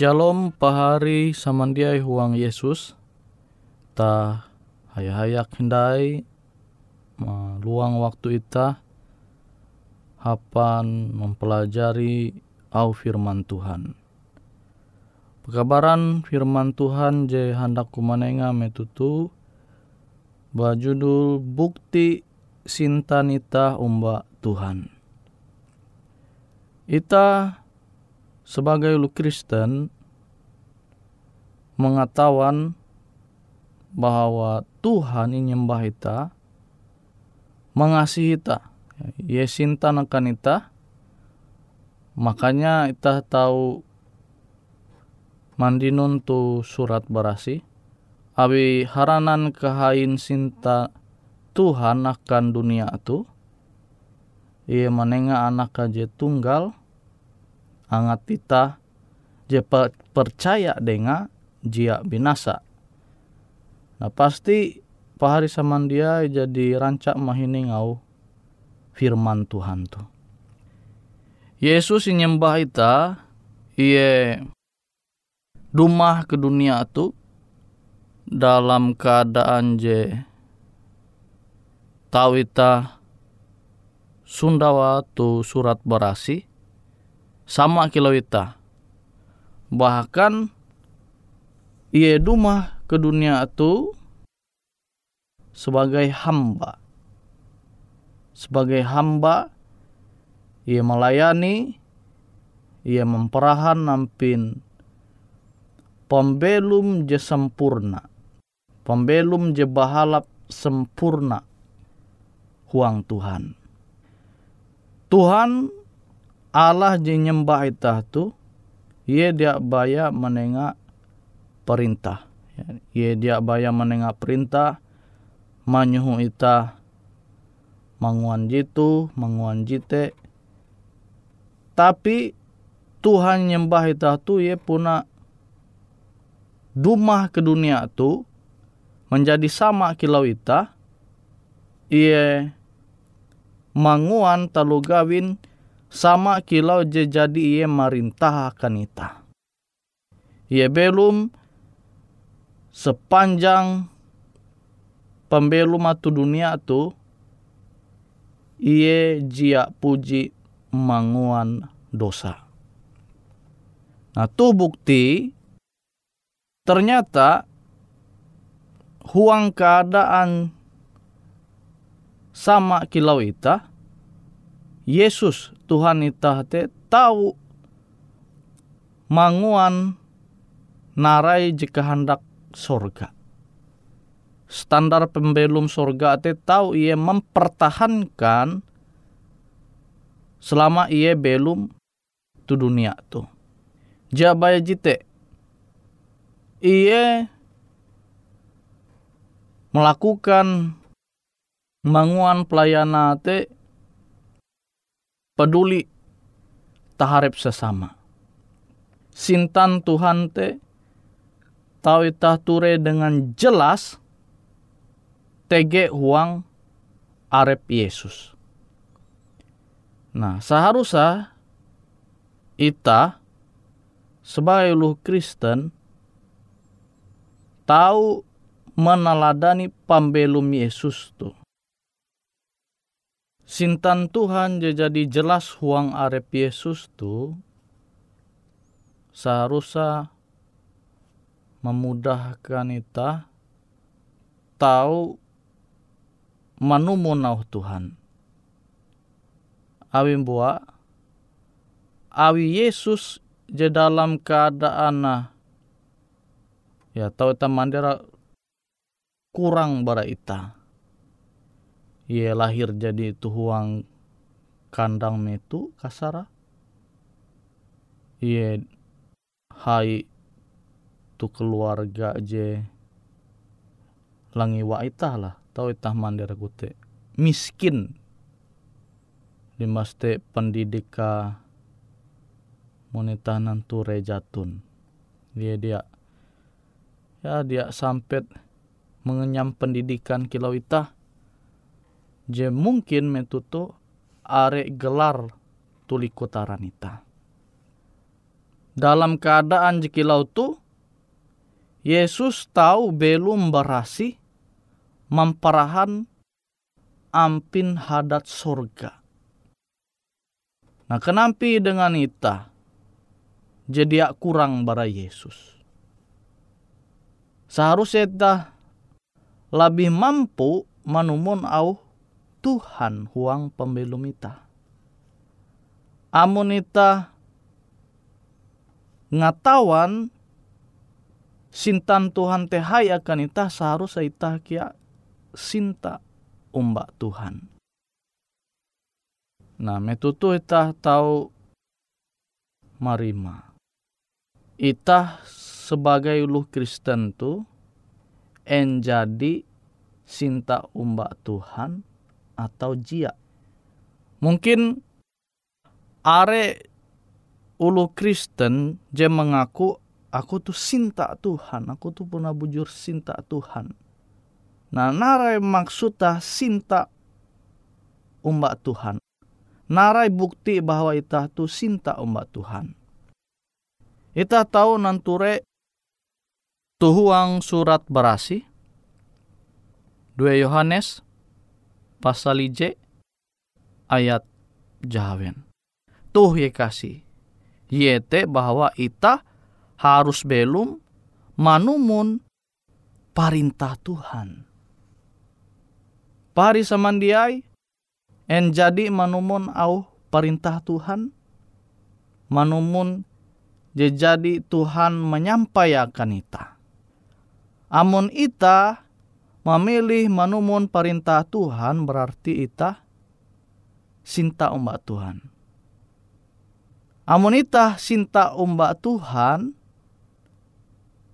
Shalom pahari samandiai huang Yesus ta hayak hindai luang waktu ita hapan mempelajari au firman Tuhan. Pekabaran firman Tuhan je hendak kumanenga metutu bajudul bukti sintan ita umba Tuhan. Ita sebagai lu Kristen mengetahuan bahwa Tuhan ini nyembah ita mengasihi ita ye sinta akan ita makanya ita tahu mandinun tu surat barasi abi haranan kehain sinta Tuhan akan dunia tu ia menenga anak aja tunggal angat tita je percaya dengan jia binasa Nah pasti pahari saman dia jadi rancak mahini ngau firman Tuhan tuh. Yesus nyembah ita iye rumah ke dunia tu dalam keadaan je tahu ita Sundawa tu surat berasi sama kilo ita bahkan iye rumah ke dunia tu sebagai hamba sebagai hamba ia melayani, ia memperahan nampin pembelum je sempurna. Pembelum je bahalap sempurna huang Tuhan. Tuhan Allah je nyembah itah tu, ia dia baya menengah perintah. Ia dia baya menengah perintah, manyuhu itah manguan jitu, manguan jite. Tapi Tuhan nyembah itu tu ye puna dumah ke dunia tu menjadi sama kilau ita Ia manguan talu gawin sama kilau je jadi ia marintah akan ita. Ia belum sepanjang pembelum atu dunia tu iye jia puji manguan dosa. Nah, tuh bukti ternyata huang keadaan sama kilau ita Yesus Tuhan ita te tahu manguan narai jika hendak sorga standar pembelum sorga te tahu ia mempertahankan selama ia belum tu dunia tu. Jabaya jite ia melakukan manguan pelayanan te peduli taharep sesama. Sintan Tuhan te tahu itah ture dengan jelas tege huang arep Yesus. Nah, seharusnya ita sebagai lu Kristen tahu meneladani pambelum Yesus tuh. Sintan Tuhan jadi jelas huang arep Yesus tuh seharusnya memudahkan ita tahu manumunau Tuhan. Awi buat awi Yesus je dalam keadaan ya tahu mandera kurang bara ita. Ia lahir jadi tuhuang kandang metu kasara. Ia hai tu keluarga je. Langi wa ita lah tau itah mandera gute miskin. Di maste pendidika monetanan tu rejatun dia dia ya dia sampai mengenyam pendidikan kilau itah. Je mungkin metutu are gelar tuli kotaran ita dalam keadaan jekilau tu Yesus tahu belum berasi memperahan ampin hadat surga. Nah, kenapa dengan ita jadi kurang bara Yesus? Seharusnya ita lebih mampu manumun au Tuhan huang pembelum ita. Amun ita ngatawan sintan Tuhan teh akan ita seharusnya ita kia sinta umbak Tuhan. Nah, metutu itah tahu marima. Itah sebagai uluh Kristen tu en jadi sinta umbak Tuhan atau jia. Mungkin are ulu Kristen je mengaku aku tuh sinta Tuhan, aku tuh pernah bujur sinta Tuhan Nah, narai maksudnya sinta umbak Tuhan. Narai bukti bahwa ita tu sinta umbak Tuhan. Ita tahu nanture tuhuang surat berasi. 2 Yohanes pasal ije ayat jawen. Tuh ye kasih. Yete bahwa ita harus belum manumun perintah Tuhan. Pari samandiai en jadi manumun au perintah Tuhan manumun je jadi Tuhan menyampaikan ita. Amun ita memilih manumun perintah Tuhan berarti ita sinta umbak Tuhan. Amun ita sinta umbak Tuhan,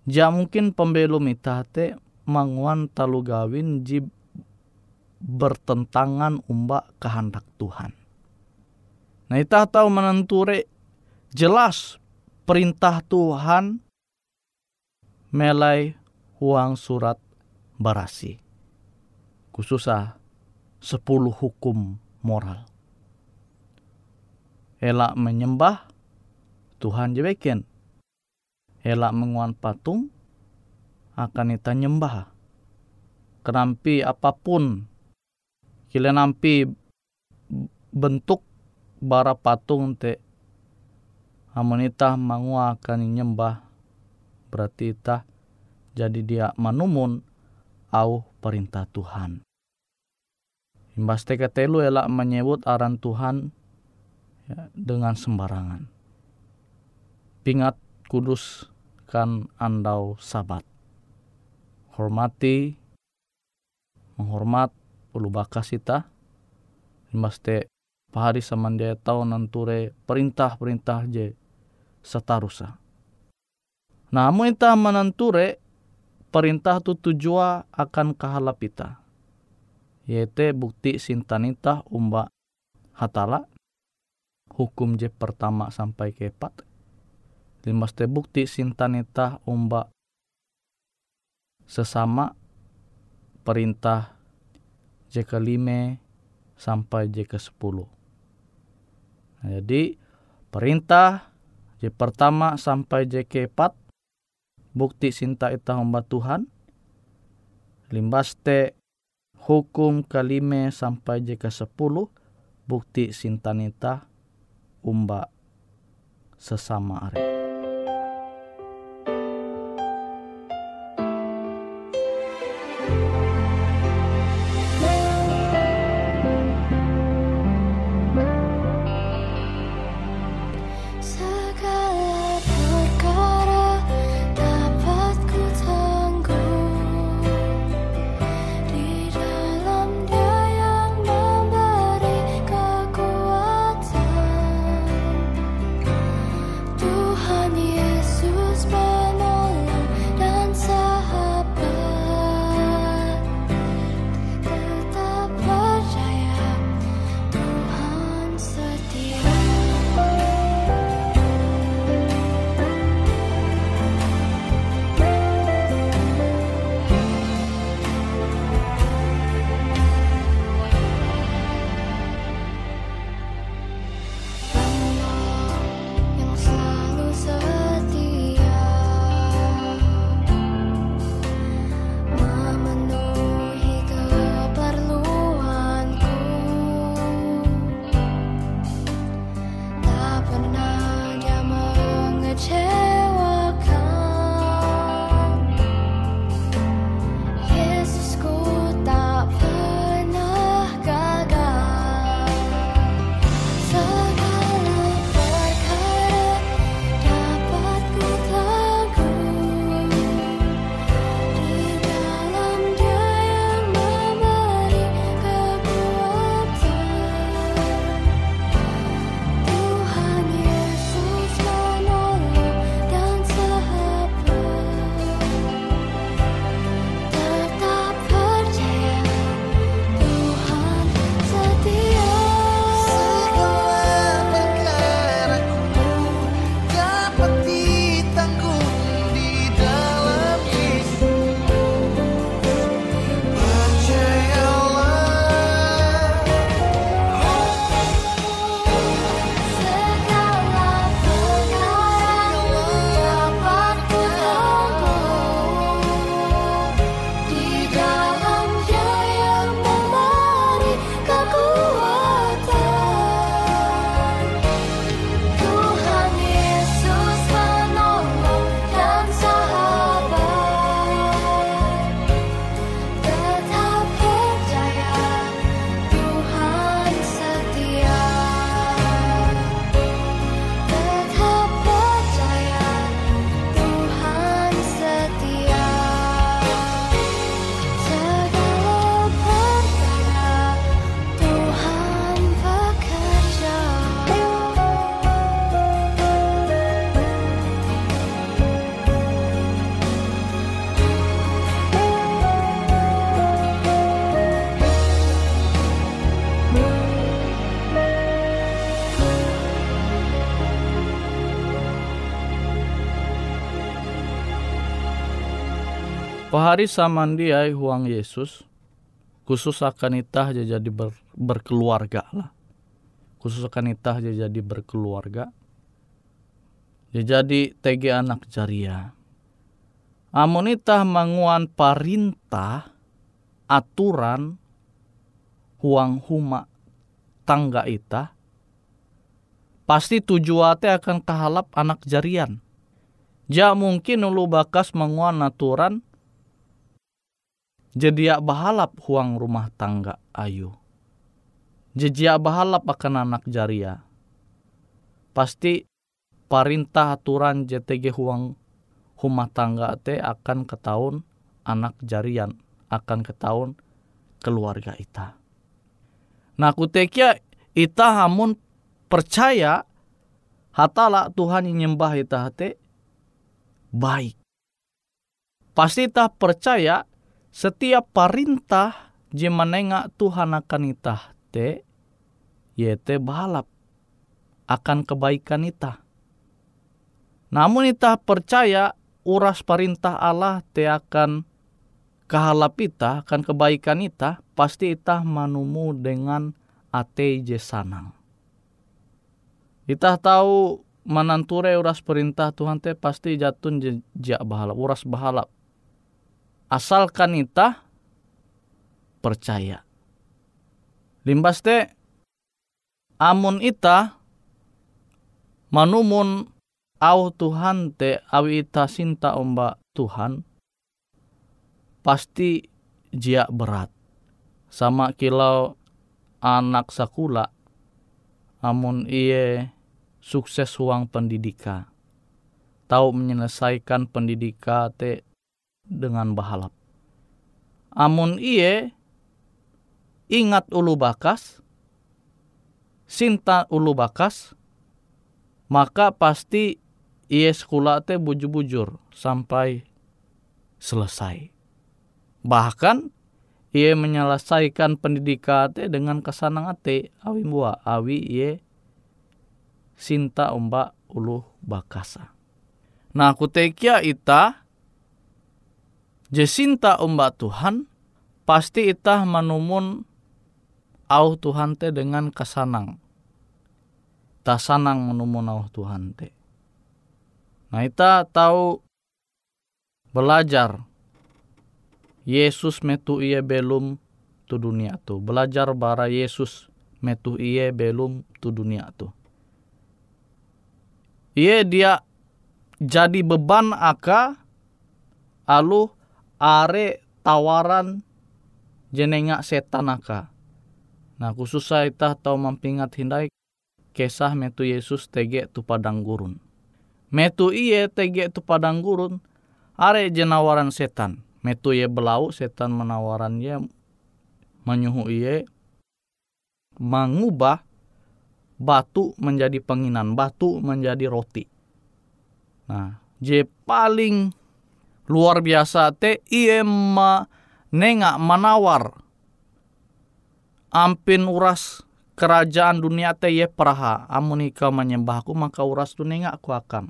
Ja mungkin pembelum ita te manguan talu gawin ji bertentangan umba kehendak Tuhan. Nah ita tahu menenture jelas perintah Tuhan melai uang surat barasi. Khususnya sepuluh hukum moral. Elak menyembah Tuhan jebeken elak menguan patung akan ita nyembah. Kenampi apa pun kila nampi bentuk bara patung te amun ita mangua akan nyembah berarti ita jadi dia manumun au perintah Tuhan. Imbas te ketelu elak menyebut aran Tuhan ya, dengan sembarangan. Pingat kudus kan andau sabat. Hormati, menghormat, ulu bakas ita. Maste pahari samandia tau nanture perintah-perintah je setarusa. Namun ita menanture perintah tu tujua akan kahalap ita. Yaitu bukti sintanita umba hatala hukum je pertama sampai ke empat Limas te bukti sintanita umba sesama perintah J ke lima sampai J ke sepuluh. Nah, jadi perintah J pertama sampai J ke empat bukti sinta ita umba Tuhan. Limbas te hukum kelima sampai J ke sepuluh bukti sintanita umba sesama are. Pahari samandiai huang Yesus khusus akan itah jadi ber, berkeluarga lah. Khusus akan itah jadi berkeluarga. Jadi TG anak jaria. Amun itah manguan parintah aturan huang huma tangga itah pasti tujuate akan kehalap anak jarian. Ja mungkin ulu bakas menguan aturan jadi bahalap huang rumah tangga ayu. Jejak bahalap akan anak jaria. Pasti perintah aturan JTG huang rumah tangga te akan ketahun anak jarian akan ketahun keluarga ita. Nah kutekia ita hamun percaya hatala Tuhan nyembah ita hate baik. Pasti ita percaya setiap perintah jemanenga Tuhan akan itah te yete balap akan kebaikan itah. Namun itah percaya uras perintah Allah te akan kehalap itah akan kebaikan itah pasti itah manumu dengan ate je sanang. Itah tahu mananture uras perintah Tuhan te pasti jatun jejak bahalap, uras bahalap asalkan ita percaya. Limbas te amun ita manumun au Tuhan te awi ita sinta omba Tuhan pasti jia berat. Sama kilau anak sakula amun iye sukses uang pendidikan tahu menyelesaikan pendidikan te dengan bahalap. Amun iye ingat ulu bakas, sinta ulu bakas, maka pasti iye sekolah te bujur-bujur sampai selesai. Bahkan iye menyelesaikan pendidikan te dengan kesanang ate awi mua awi iye sinta ombak ulu bakasa. Nah kutekia ita Jesinta umba Tuhan, pasti itah manumun au Tuhan te dengan kesanang. Ta sanang menumun au Tuhan te. Nah ita tahu belajar Yesus metu iye belum tu dunia tu. Belajar bara Yesus metu iye belum tu dunia tu. Iye dia jadi beban aka alu are tawaran jenenga setan aka. Nah khusus saya tahu mampingat hindai kisah metu Yesus tege tu padang gurun. Metu iye tege tu padang gurun are jenawaran setan. Metu iye belau setan menawaran ye menyuhu iye mengubah batu menjadi penginan, batu menjadi roti. Nah, je paling luar biasa. Te iye ma nenga manawar. Ampin uras kerajaan dunia te ye praha amun menyembahku maka uras tu nenga aku akan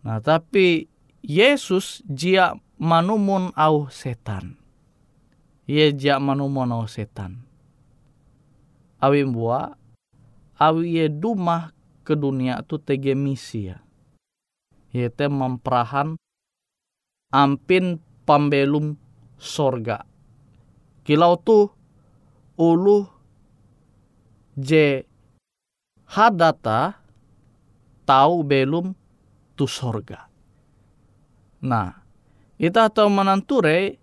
nah tapi Yesus jia manumun au setan. Ye jia manumun au setan. Awi bua awi ye dumah ke dunia tu tege misi ya. Te memperahan ampin pambelum sorga. Kilau tu ulu je hadata tahu belum tu sorga. Nah, kita tahu menanture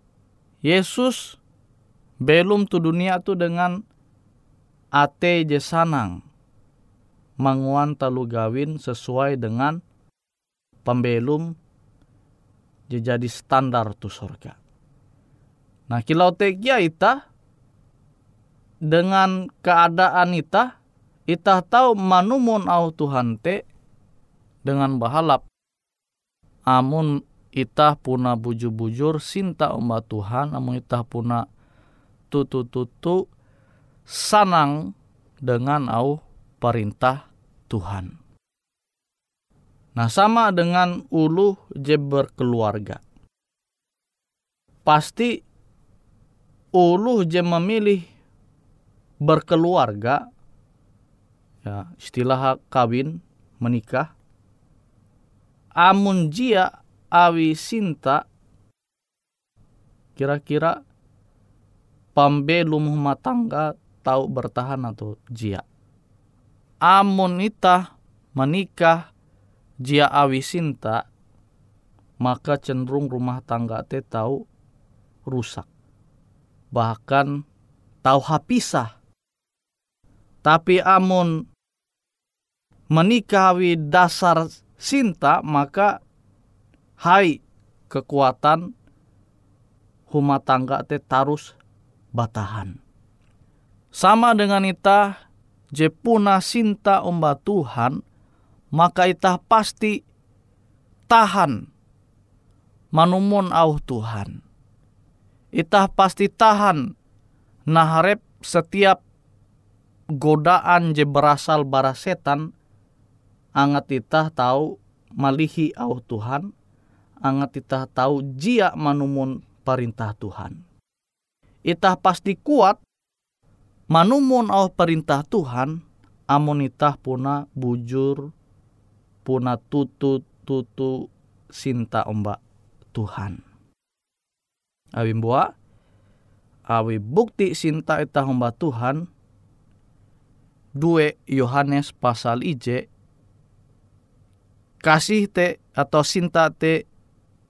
Yesus belum tu dunia tu dengan ate je sanang manguan talu gawin sesuai dengan pembelum jadi standar tu surga. Nah kilau tekia ita dengan keadaan ita ita tahu manumun au Tuhan te dengan bahalap amun ita puna bujur-bujur sinta umba Tuhan amun ita puna tutu-tutu sanang dengan au perintah Tuhan. Nah sama dengan ulu je berkeluarga. pasti uluh je memilih berkeluarga ya istilah kawin menikah amun jia awi sinta kira-kira pambelum rumah tangga tahu bertahan atau jia amun ita menikah jia awi sinta maka cenderung rumah tangga te tahu rusak bahkan tahu hapisah tapi amun menikahi dasar sinta maka hai kekuatan rumah tangga te tarus batahan. Sama dengan ita jepuna sinta umba Tuhan maka ita pasti tahan manumun au Tuhan. Ita pasti tahan naharep setiap godaan je berasal bara setan angat ita tahu malihi au Tuhan angat ita tahu jia manumun perintah Tuhan ita pasti kuat manumun au perintah Tuhan amun ita puna bujur puna tutu tutu sinta ombak Tuhan awi bua awi bukti sinta ita ombak Tuhan 2 Yohanes pasal IJ kasih te atau sinta te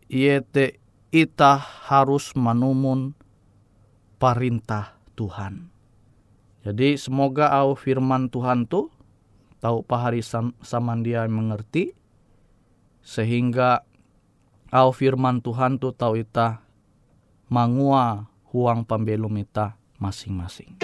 ye te ita harus menumun perintah Tuhan. Jadi semoga au firman Tuhan tu tahu pahari sam, samandia mengerti sehingga au firman Tuhan tu tahu ita mangua huang pembelum ita masing-masing.